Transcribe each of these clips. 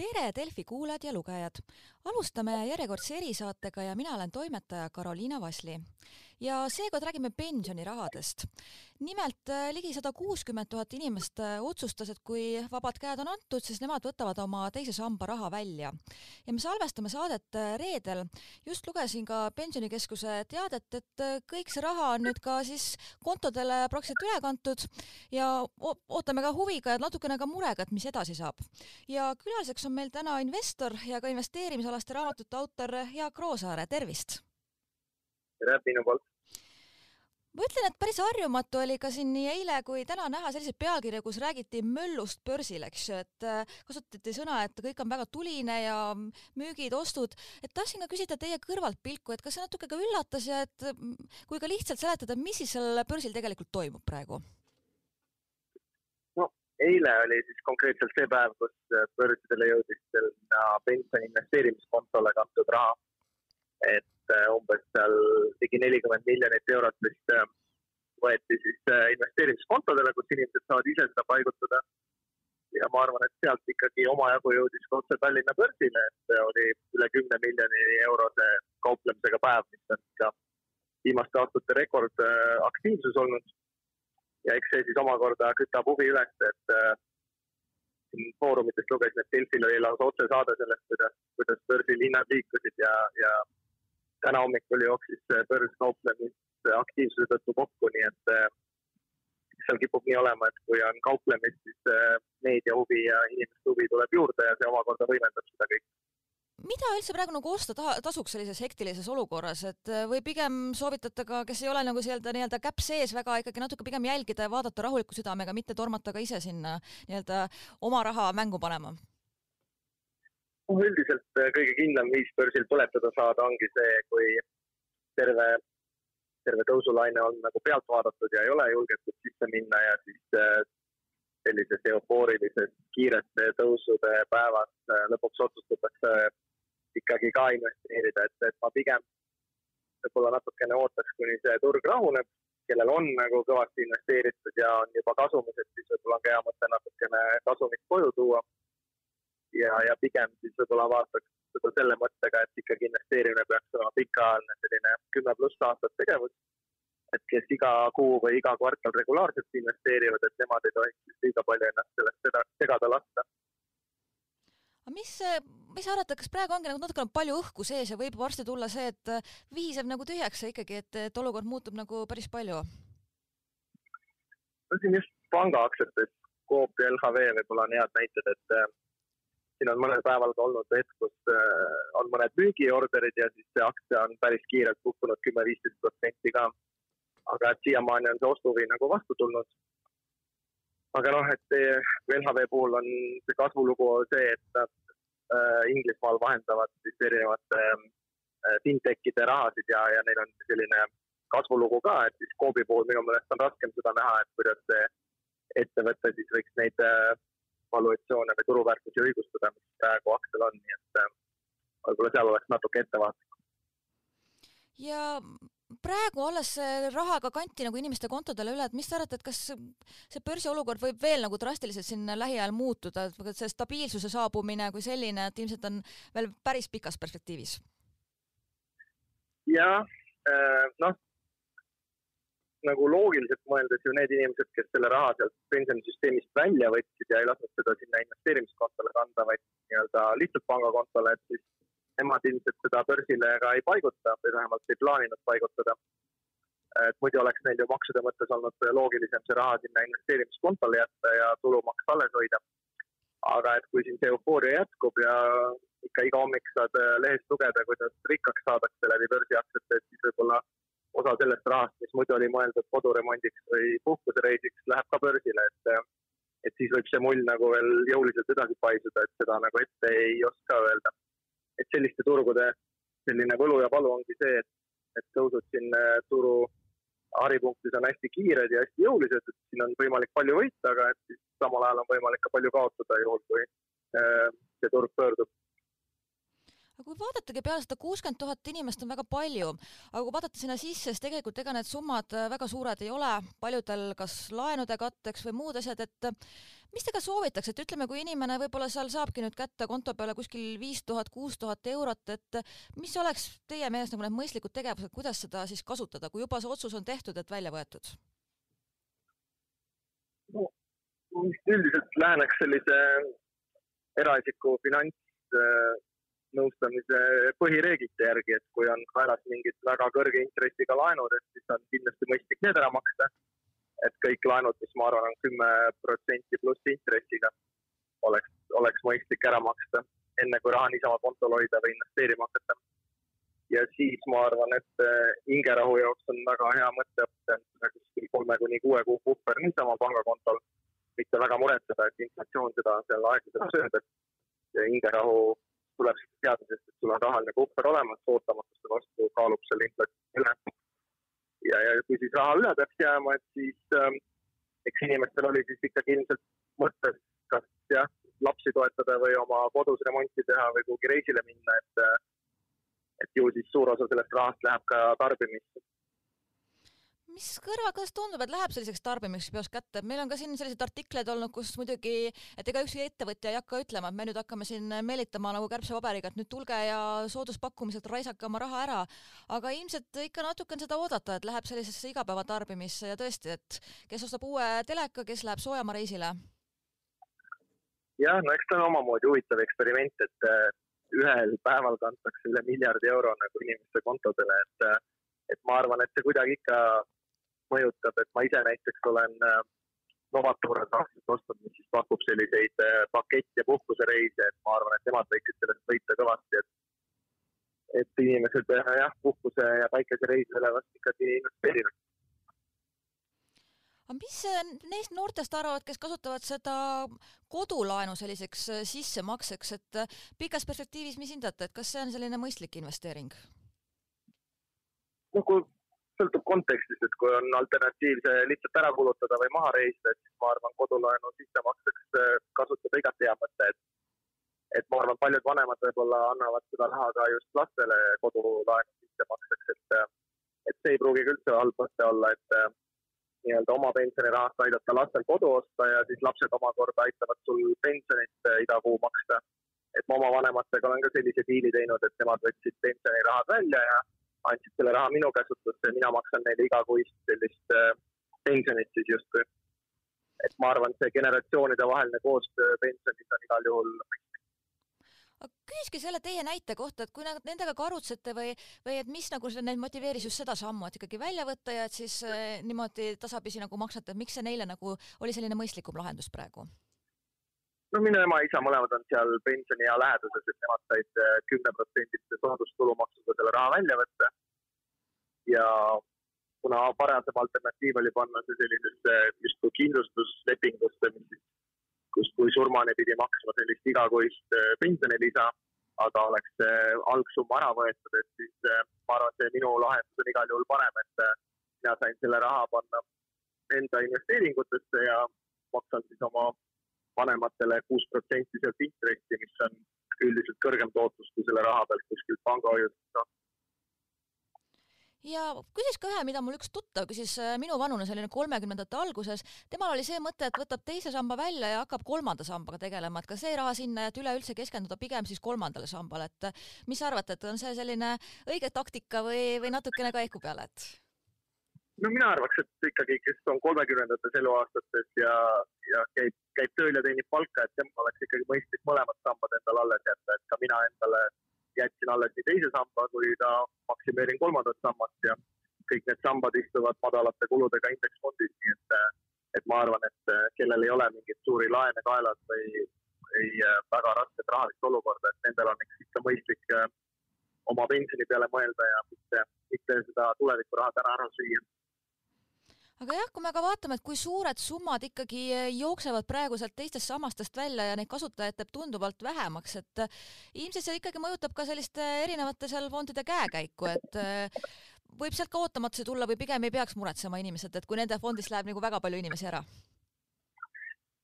tere, Delfi kuulajad ja lugejad! alustame järjekordse erisaatega ja mina olen toimetaja Karoliina Vasli. Ja seekord räägime pensionirahadest. nimelt äh, ligi sada kuuskümmend tuhat inimest äh, otsustas, et kui vabad käed on antud, siis nemad võtavad oma teise samba raha välja. ja me salvestame saadet äh, reedel. just lugesin ka Pensionikeskuse teadet, et kõik see raha on nüüd ka siis kontodele praktiliselt üle kantud ja ootame ka huviga ja natukene ka murega, et mis edasi saab. ja külaliseks on meil täna investor ja ka investeerimisalaste raamatute autor Jaak Roosaare, tervist! tere minu poolt! Ma ütlen, et päris harjumatu oli ka siin nii eile kui täna näha selliseid pealkirju, kus räägiti möllust börsil, eks ju, et äh, kasutati sõna, et kõik on väga tuline ja müügid, ostud, et tahtsin ka küsida teie kõrvaltpilku, et kas see natuke ka üllatas ja et mm, kui ka lihtsalt seletada, mis siis seal börsil tegelikult toimub praegu? eile oli siis konkreetselt see päev, kus äh, börsidele jõudis sinna pensioni investeerimiskontole kantud raha. et äh, umbes seal ligi nelikümmend miljonit eurot vist äh, võeti siis investeerimiskontodele, kus inimesed saavad ise seda paigutada. ja ma arvan, et sealt ikkagi omajagu jõudis ka otse Tallinna börsile, et oli üle kümne miljoni eurose kauplemisega päev, mis on ka viimaste aastate rekordaktiivsus olnud ja eks see siis omakorda kütab huvi üles, et äh, siin foorumitest lugesin, et Delfil oli lausa otsesaade sellest, kuidas, kuidas börsil hinnad liikusid ja, ja täna hommikul jooksis börs kauplemise aktiivsuse tõttu kokku, nii et äh, seal kipub nii olema, et kui on kauplemist, siis äh, meedia huvi ja inimeste huvi tuleb juurde ja see omakorda võimendab seda kõike mida üldse praegu nagu osta taha, tasuks sellises hektilises olukorras, et äh, või pigem soovitate ka, kes ei ole nagu nii-öelda nii-öelda käpp sees väga ikkagi natuke pigem jälgida ja vaadata rahuliku südamega, mitte tormata ka ise sinna nii-öelda oma raha mängu panema? Noh, üldiselt äh, kõige kindlam viis börsil põletada saada ongi see, kui terve, terve tõusulaine on nagu pealt vaadatud ja ei ole julgetud sisse minna ja siis äh, sellises eufoorilises kiirete tõusude päevas lõpuks otsustatakse ikkagi ka investeerida, et, et ma pigem võib-olla natukene ootaks, kuni see turg rahuneb, kellel on nagu kõvasti investeeritud ja on juba kasumis, et siis võib-olla on ka hea mõte natukene kasumit koju tuua. Ja, ja pigem siis võib-olla vaataks seda selle mõttega, et ikkagi investeerimine peaks olema pikaajaline selline kümme pluss aastat tegevus. et kes iga kuu või iga kvartal regulaarselt investeerivad, et nemad ei tohiks siis liiga palju ennast sellest segada lasta mis, mis arvad, kas praegu ongi nagu natukene palju õhku sees ja võib varsti tulla see, et vihiseb nagu tühjaks ikkagi, et, et olukord muutub nagu päris palju? no siin just pangaaktsiates, Coop ja LHV võib-olla on head näited, et siin on mõnel päeval ka olnud hetk, kus äh, on mõned müügiorderid ja siis see aktsia on päris kiirelt kukkunud kümme-viisteist protsenti ka. aga et siiamaani on see ostuhuvi nagu vastu tulnud aga noh, et LHV puhul on see kasvulugu see, et nad äh, Inglismaal vahendavad siis erinevate äh, fintechide rahasid ja, ja neil on selline kasvulugu ka, et siis Coopi puhul minu meelest on raskem seda näha, et kuidas see ettevõte siis võiks neid valuatsioone või turuväärtusi õigustada, mis praegu aktsial on, nii et äh, võib-olla seal oleks natuke ettevaatlik. ja praegu alles see raha ka kanti nagu inimeste kontodele üle, et mis te arvate, et kas see börsiolukord võib veel nagu drastiliselt siin lähiajal muutuda, et see stabiilsuse saabumine kui selline, et ilmselt on veel päris pikas perspektiivis? jah, äh, noh, nagu loogiliselt mõeldes ju need inimesed, kes selle raha sealt pensionisüsteemist välja võtsid ja ei lasknud seda sinna investeerimiskontole kanda, vaid nii-öelda lihtsalt pangakontole, et siis nemad ilmselt seda börsile ka ei paiguta või vähemalt ei plaaninud paigutada. et muidu oleks neil ju maksude mõttes olnud loogilisem see raha sinna investeerimiskontole jätta ja tulumaks alles hoida. aga et kui siin see eufooria jätkub ja ikka iga hommik saad lehest lugeda, kuidas rikkaks saadakse läbi börsiaktsiate, et siis võib-olla osa sellest rahast, mis muidu oli mõeldud koduremondiks või puhkusereisiks, läheb ka börsile, et et siis võib see mull nagu veel jõuliselt edasi paisuda, et seda nagu ette ei oska öelda et selliste turgude selline võlu ja palu ongi see, et, et tõusud siin äh, turu haripunktis on hästi kiired ja hästi jõulised, et siin on võimalik palju võita, aga et siis samal ajal on võimalik ka palju kaotada, juhul kui äh, see turg pöördub. Aga kui vaadatagi peale seda kuuskümmend tuhat inimest on väga palju, aga kui vaadata sinna sisse, siis tegelikult ega need summad äh, väga suured ei ole, paljudel kas laenude katteks või muud asjad, et äh, mis te ka soovitaks, et ütleme, kui inimene võib-olla seal saabki nüüd kätte konto peale kuskil viis tuhat, kuus tuhat eurot, et äh, mis oleks teie meelest nagu need mõistlikud tegevused, kuidas seda siis kasutada, kui juba see otsus on tehtud, et välja võetud? no üldiselt läheneks sellise eraisiku finants nõustamise põhireeglite järgi, et kui on kaelas mingid väga kõrge intressiga laenud, et siis on kindlasti mõistlik need ära maksta. et kõik laenud, mis ma arvan, on kümme protsenti pluss intressiga, oleks, oleks mõistlik ära maksta, enne kui raha niisama kontol hoida või investeerima hakata. ja siis ma arvan, et eh, hingerahu jaoks on väga hea mõte võtta kuskil kolme kuni kuue kuu puhver niisama pangakontol, mitte väga muretseda, et inflatsioon seda seal aeglaselt sööb, et hingerahu tuleb siis teadmisest, et sul on rahaline puhver olemas, ootamatuste vastu kaalub selle inflatsiooni üle. ja, ja kui siis raha üle peaks jääma, et siis ähm, eks inimestel oli siis ikkagi ilmselt mõttes, kas jah, lapsi toetada või oma kodus remonti teha või kuhugi reisile minna, et et ju siis suur osa sellest rahast läheb ka tarbimisse mis kõrva, kuidas tundub, et läheb selliseks tarbimiseks peos kätte, meil on ka siin selliseid artikleid olnud, kus muidugi, et ega ükski ettevõtja ei hakka ütlema, et me nüüd hakkame siin meelitama nagu kärbsepaberiga, et nüüd tulge ja sooduspakkumised, raisake oma raha ära. aga ilmselt ikka natuke on seda oodata, et läheb sellisesse igapäevatarbimisse ja tõesti, et kes ostab uue teleka, kes läheb soojamaareisile. jah, no eks ta on omamoodi huvitav eksperiment, et äh, ühel päeval kantakse üle miljardi euro nagu inimeste kontodele, et äh, et ma arvan, et see kuidagi ikka mõjutab, et ma ise näiteks olen äh, Novatura tahtnud ostnud, mis siis pakub selliseid äh, pakett- ja puhkusereise, et ma arvan, et nemad võiksid sellest võita kõvasti, et et inimesed äh, jah, puhkuse ja päikesereisidele vast ikkagi investeerivad. aga mis neist noortest arvavad, kes kasutavad seda kodulaenu selliseks sissemakseks, et pikas perspektiivis, mis hindate, et kas see on selline mõistlik investeering? no kui sõltub kontekstist, et kui on alternatiiv see lihtsalt ära kulutada või maha reisida, siis ma arvan, kodulaenu sissemakseks äh, kasutada igati hea mõte, et et ma arvan, paljud vanemad võib-olla annavad seda raha ka just lastele kodulaenu sissemakseks, et äh, et see ei pruugi ka üldse halb mõte olla, et äh, nii-öelda oma pensionirahast aidata lastel kodu osta ja siis lapsed omakorda aitavad sul pensionit iga kuu maksta. et ma oma vanematega olen ka sellise diili teinud, et nemad võtsid pensionirahad välja ja andsid selle raha minu käsutusse ja mina maksan neile igakuist sellist äh, pensionit siis justkui. et ma arvan, see generatsioonide vaheline koostöö pensionis on igal juhul küsiski selle teie näite kohta, et kui nendega ka arutasite või, või et mis nagu neid motiveeris just seda sammu, et ikkagi välja võtta ja et siis äh, niimoodi tasapisi nagu maksate, et miks see neile nagu oli selline mõistlikum lahendus praegu? No minu ema ja isa mõlemad on seal pensioniea läheduses, et nemad said äh, kümneprotsendilise soodustulumaksuga selle raha välja võtta. ja kuna parasem alternatiiv oli panna see sellisesse justkui kindlustuslepingusse, mis kus, kui surmani pidi maksma sellist igakuist äh, pensionilisa, aga oleks see algsumma ära võetud, et siis äh, ma arvan, et see minu lahendus on igal juhul parem, et mina sain selle raha panna enda investeeringutesse ja maksan siis oma vanematele kuus protsenti sealt intressi, mis on üldiselt kõrgem tootlus kui selle raha pealt kuskilt pangahoiust saab ja küsis ka ühe, mida mul üks tuttav küsis, äh, minu vanune, selline kolmekümnendate alguses, temal oli see mõte, et võtab teise samba välja ja hakkab kolmanda sambaga tegelema, et ka see raha sinna, et üleüldse keskenduda pigem siis kolmandale sambale, et mis sa arvad, et on see selline õige taktika või, või natukene käiku peale, et? No mina arvaks, et ikkagi, kes on kolmekümnendates eluaastates ja, ja käib, käib tööl ja teenib palka, et temal oleks ikkagi mõistlik mõlemad sambad endale alles jätta, et ka mina endale jätsin alles nii teise samba kui ka maksimeerin kolmandat sammast ja kõik need sambad istuvad madalate kuludega indeksfondis, nii et, et ma arvan, et kellel ei ole mingeid suuri laene kaelas või ei väga rasket rahalist olukorda, et nendel on ikka mõistlik oma pensioni peale mõelda ja mitte, mitte seda tulevikuraha täna ära süüa aga jah, kui me ka vaatame, et kui suured summad ikkagi eh, jooksevad praegu sealt teistest sammastest välja ja neid kasutajaid teeb tunduvalt vähemaks, et eh, ilmselt see ikkagi mõjutab ka selliste erinevate seal fondide käekäiku, et eh, võib sealt ka ootamatusi tulla või pigem ei peaks muretsema inimesed, et kui nende fondist läheb nagu väga palju inimesi ära?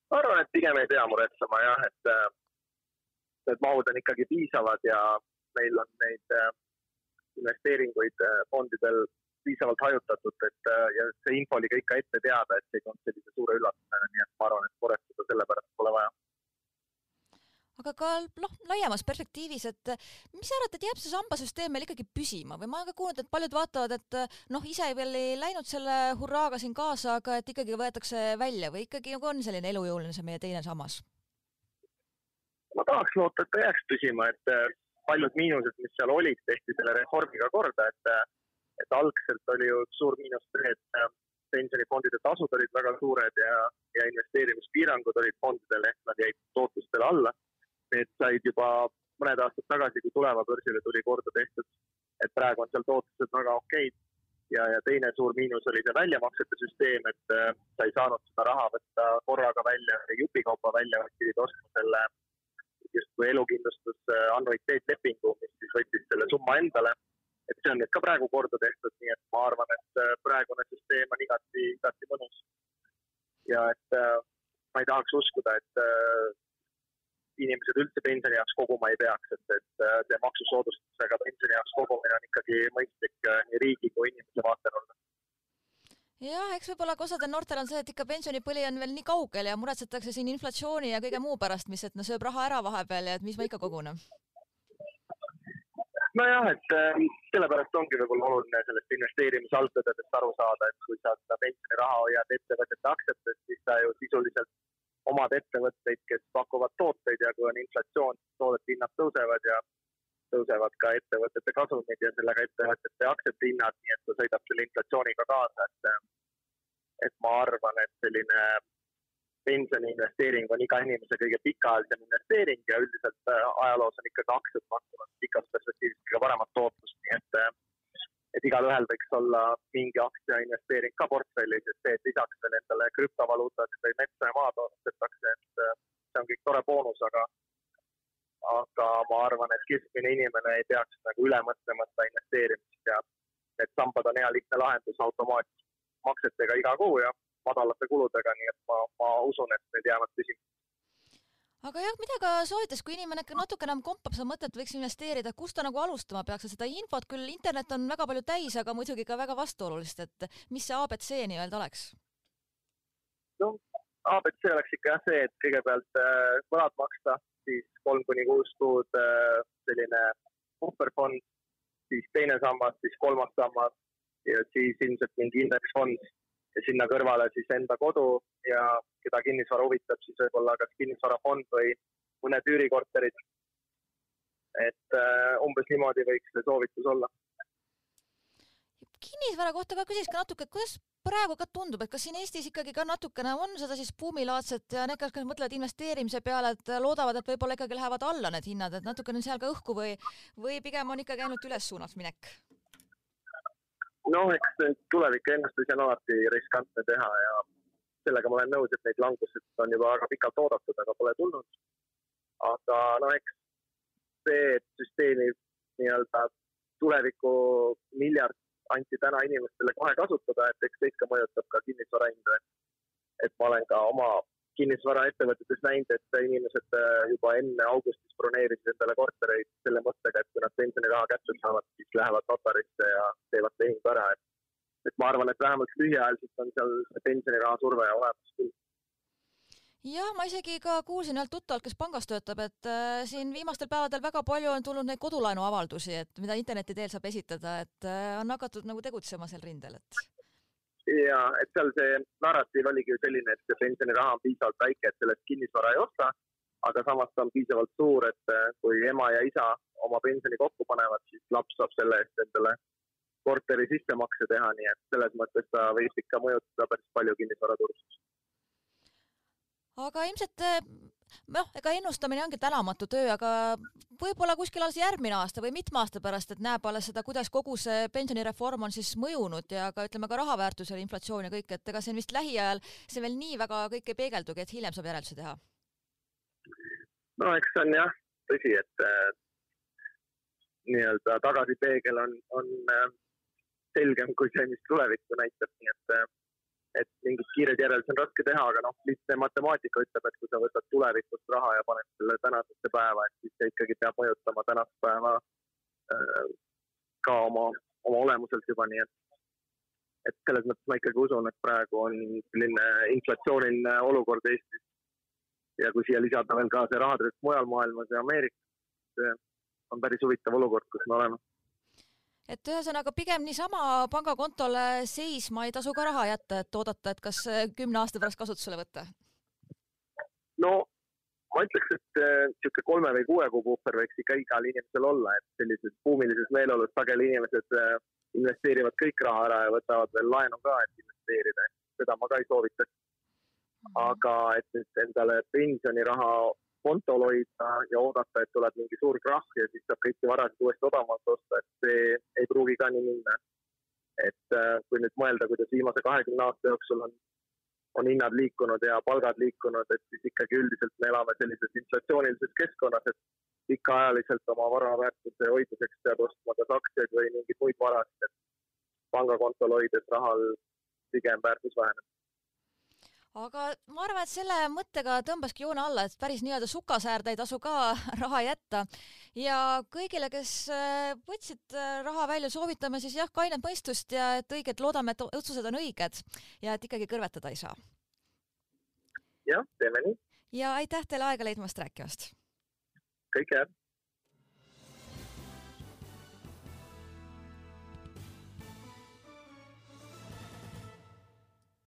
ma arvan, et pigem ei pea muretsema jah, et need mahud on ikkagi piisavad ja meil on neid investeeringuid fondidel piisavalt hajutatud, et ja see info oli ka ikka ette teada, et see ei tulnud sellise suure üllatusena, nii et ma arvan, et muretseda selle pärast pole vaja aga ka noh, laiemas perspektiivis, et mis sa arvad, et jääb see sambasüsteem meil ikkagi püsima või ma olen ka kuulnud, et paljud vaatavad, et noh, ise veel ei läinud selle hurraaga siin kaasa, aga et ikkagi võetakse välja või ikkagi nagu on selline elujõuline see meie teine sammas? ma tahaks loota, et ta jääks püsima, et äh, paljud miinused, mis seal olid, tehti selle reformiga korda, et äh, et algselt oli ju suur miinus see, et äh, pensionifondide tasud olid väga suured ja, ja investeerimispiirangud olid fondidel ehk nad jäid tootlustele alla need said juba mõned aastad tagasi, kui Tuleva börsile tuli korda tehtud, et praegu on seal tootlused väga okeid ja, ja teine suur miinus oli see väljamaksete süsteem, et äh, sa ei saanud seda raha võtta korraga välja jupikaupa välja, vaid pidid ostma selle justkui elukindlustus äh, annuiteetlepingu, mis siis võttis selle summa endale. See on nüüd ka praegu korda tehtud, nii et ma arvan, et äh, praegune süsteem on igati, igati mõnus. ja et äh, ma ei tahaks uskuda, et äh, inimesed üldse pensioni jaoks koguma ei peaks, et, et see maksusoodustusega pensioni jaoks kogumine on ikkagi mõistlik nii riigi kui inimese vaatenurgast jah, eks võib-olla ka osadel noortel on see, et ikka pensionipõli on veel nii kaugel ja muretsetakse siin inflatsiooni ja kõige muu pärast, mis, et no sööb raha ära vahepeal ja et mis ma ikka kogun. Nojah, et äh, sellepärast ongi võib-olla oluline sellest investeerimisalgtõdedest aru saada, et kui sa seda pensioniraha hoiad ettevõtete aktsiates, siis sa ju sisuliselt omad ettevõtteid, kes pakuvad tooteid ja kui on inflatsioon, toodete hinnad tõusevad ja tõusevad ka ettevõtete kasumid ja sellega ettevõtete aktsiate hinnad, nii et ta sõidab selle inflatsiooniga kaasa, et et ma arvan, et selline pensioni investeering on iga inimese kõige pikaajalisem investeering ja üldiselt äh, ajaloos on ikkagi aktsiad pakkunud pikas perspektiivis kõige paremat tootlust, nii et et igalühel võiks olla mingi aktsiainvesteering ka portfellis, et see, et lisaks veel endale krüptovaluutasid või metsa ja maad ostetakse, et äh, see on kõik tore boonus, aga aga ma arvan, et keskmine inimene ei peaks nagu üle mõtlema seda investeerimist ja need sambad on hea lihtne lahendus automaatmaksetega iga kuu ja madalate kuludega, nii et ma, ma usun, et need jäävad püsima aga jah, mida ka soovitas, kui inimene ikka natuke enam kompab seda mõtet, võiks investeerida, kust ta nagu alustama peaks, seda infot küll internet on väga palju täis, aga muidugi ka väga vastuolulist, et mis see abc nii-öelda oleks? no abc oleks ikka jah see, et kõigepealt äh, võlad maksta, siis kolm kuni kuus kuud äh, selline puhverfond, siis teine sammas, siis kolmas sammas ja siis ilmselt mingi indeksfond ja sinna kõrvale siis enda kodu ja keda kinnisvara huvitab, siis võib-olla kas kinnisvarafond või mõned üürikorterid. et äh, umbes niimoodi võiks see soovitus olla. kinnisvara kohta ka küsiks ka natuke, kuidas praegu ka tundub, et kas siin Eestis ikkagi ka natukene on seda siis buumilaadset ja need, kes mõtlevad investeerimise peale, et loodavad, et võib-olla ikkagi lähevad alla need hinnad, et natukene on seal ka õhku või, või pigem on ikkagi ainult ülessuunas minek? Noh, eks tuleviku ennustusi on alati riskantne teha ja sellega ma olen nõus, et neid langused on juba väga pikalt oodatud, aga pole tulnud. aga no eks see, et süsteemi nii-öelda tuleviku miljard anti täna inimestele kohe kasutada, et eks see ikka mõjutab ka kinnisvara hinda, et et ma olen ka oma kinnisvaraettevõtetes näinud, et inimesed äh, juba enne augustis broneerisid endale kortereid selle mõttega, et kui nad pensioniraha kätte saavad, siis lähevad notarisse ja teevad tehingu ära, et et ma arvan, et vähemalt lühiajaliselt on seal pensioniraha surve olemas küll. Jah, ma isegi ka kuulsin ühelt tuttavalt, kes pangas töötab, et äh, siin viimastel päevadel väga palju on tulnud neid kodulaenuavaldusi, et mida interneti teel saab esitada, et äh, on hakatud nagu tegutsema sel rindel, et ja et seal see narratiiv oligi ju selline, et see pensioniraha on piisavalt väike, et sellest kinnisvara ei osta, aga samas ta on piisavalt suur, et eh, kui ema ja isa oma pensioni kokku panevad, siis laps saab selle eest endale korteri sissemakse teha, nii et selles mõttes ta võib ikka mõjutada päris palju kinnisvaraturustust. Aga ilmselt eh, noh, ega ennustamine ongi tänamatu töö, aga võib-olla kuskil alles järgmine aasta või mitme aasta pärast, et näeb alles seda, kuidas kogu see pensionireform on siis mõjunud ja ka ütleme ka raha väärtusele, inflatsioon ja kõik, et ega see on vist lähiajal, see veel nii väga kõik ei peegeldugi, et hiljem saab järeldusi teha. no eks see on jah tõsi, et äh, nii-öelda tagasipeegel on, on äh, selgem kui see, mis tulevikku näitab, nii et äh, et mingeid kiireid järeldusi on raske teha, aga noh, lihtne matemaatika ütleb, et kui sa võtad tulevikust raha ja paned selle tänasesse päeva, et siis see ikkagi peab mõjutama tänast päeva ka oma, oma olemuselt juba, nii et et selles mõttes ma ikkagi usun, et praegu on selline inflatsiooniline olukord Eestis. ja kui siia lisada veel ka see rahatrükk mujal maailmas ja Ameerikas, on päris huvitav olukord, kus me oleme et ühesõnaga pigem niisama pangakontole seisma ei tasu ka raha jätta, et oodata, et kas kümne aasta pärast kasutusele võtta? no ma ütleks, et niisugune äh, kolme või kuue kuu puhver võiks ikka igal inimesel olla, et sellises buumilises meeleolus sageli inimesed äh, investeerivad kõik raha ära ja võtavad veel laenu ka, et investeerida, seda ma ka ei soovitaks. Mhm. aga et nüüd endale pensioniraha kontol hoida ja oodata, et tuleb mingi suur krahh ja siis saab kõiki varasid uuesti odavamalt osta, et see ei pruugi ka nii minna. et äh, kui nüüd mõelda, kuidas viimase kahekümne aasta jooksul on, on hinnad liikunud ja palgad liikunud, et siis ikkagi üldiselt me elame sellises inflatsioonilises keskkonnas, et pikaajaliselt oma vara väärtuse hoidmiseks pead ostma kas aktsiaid või mingeid muid varasid, et pangakontol hoides rahal pigem väärtus väheneb aga ma arvan, et selle mõttega tõmbaski joone alla, et päris nii-öelda sukasäärde ei tasu ka raha jätta. ja kõigile, kes äh, võtsid äh, raha välja, soovitame siis jah, kainet mõistust ja et õiget, loodame, et otsused on õiged ja et ikkagi kõrvetada ei saa. jah, teeme nii. ja aitäh teile aega leidmast, rääkimast. kõike head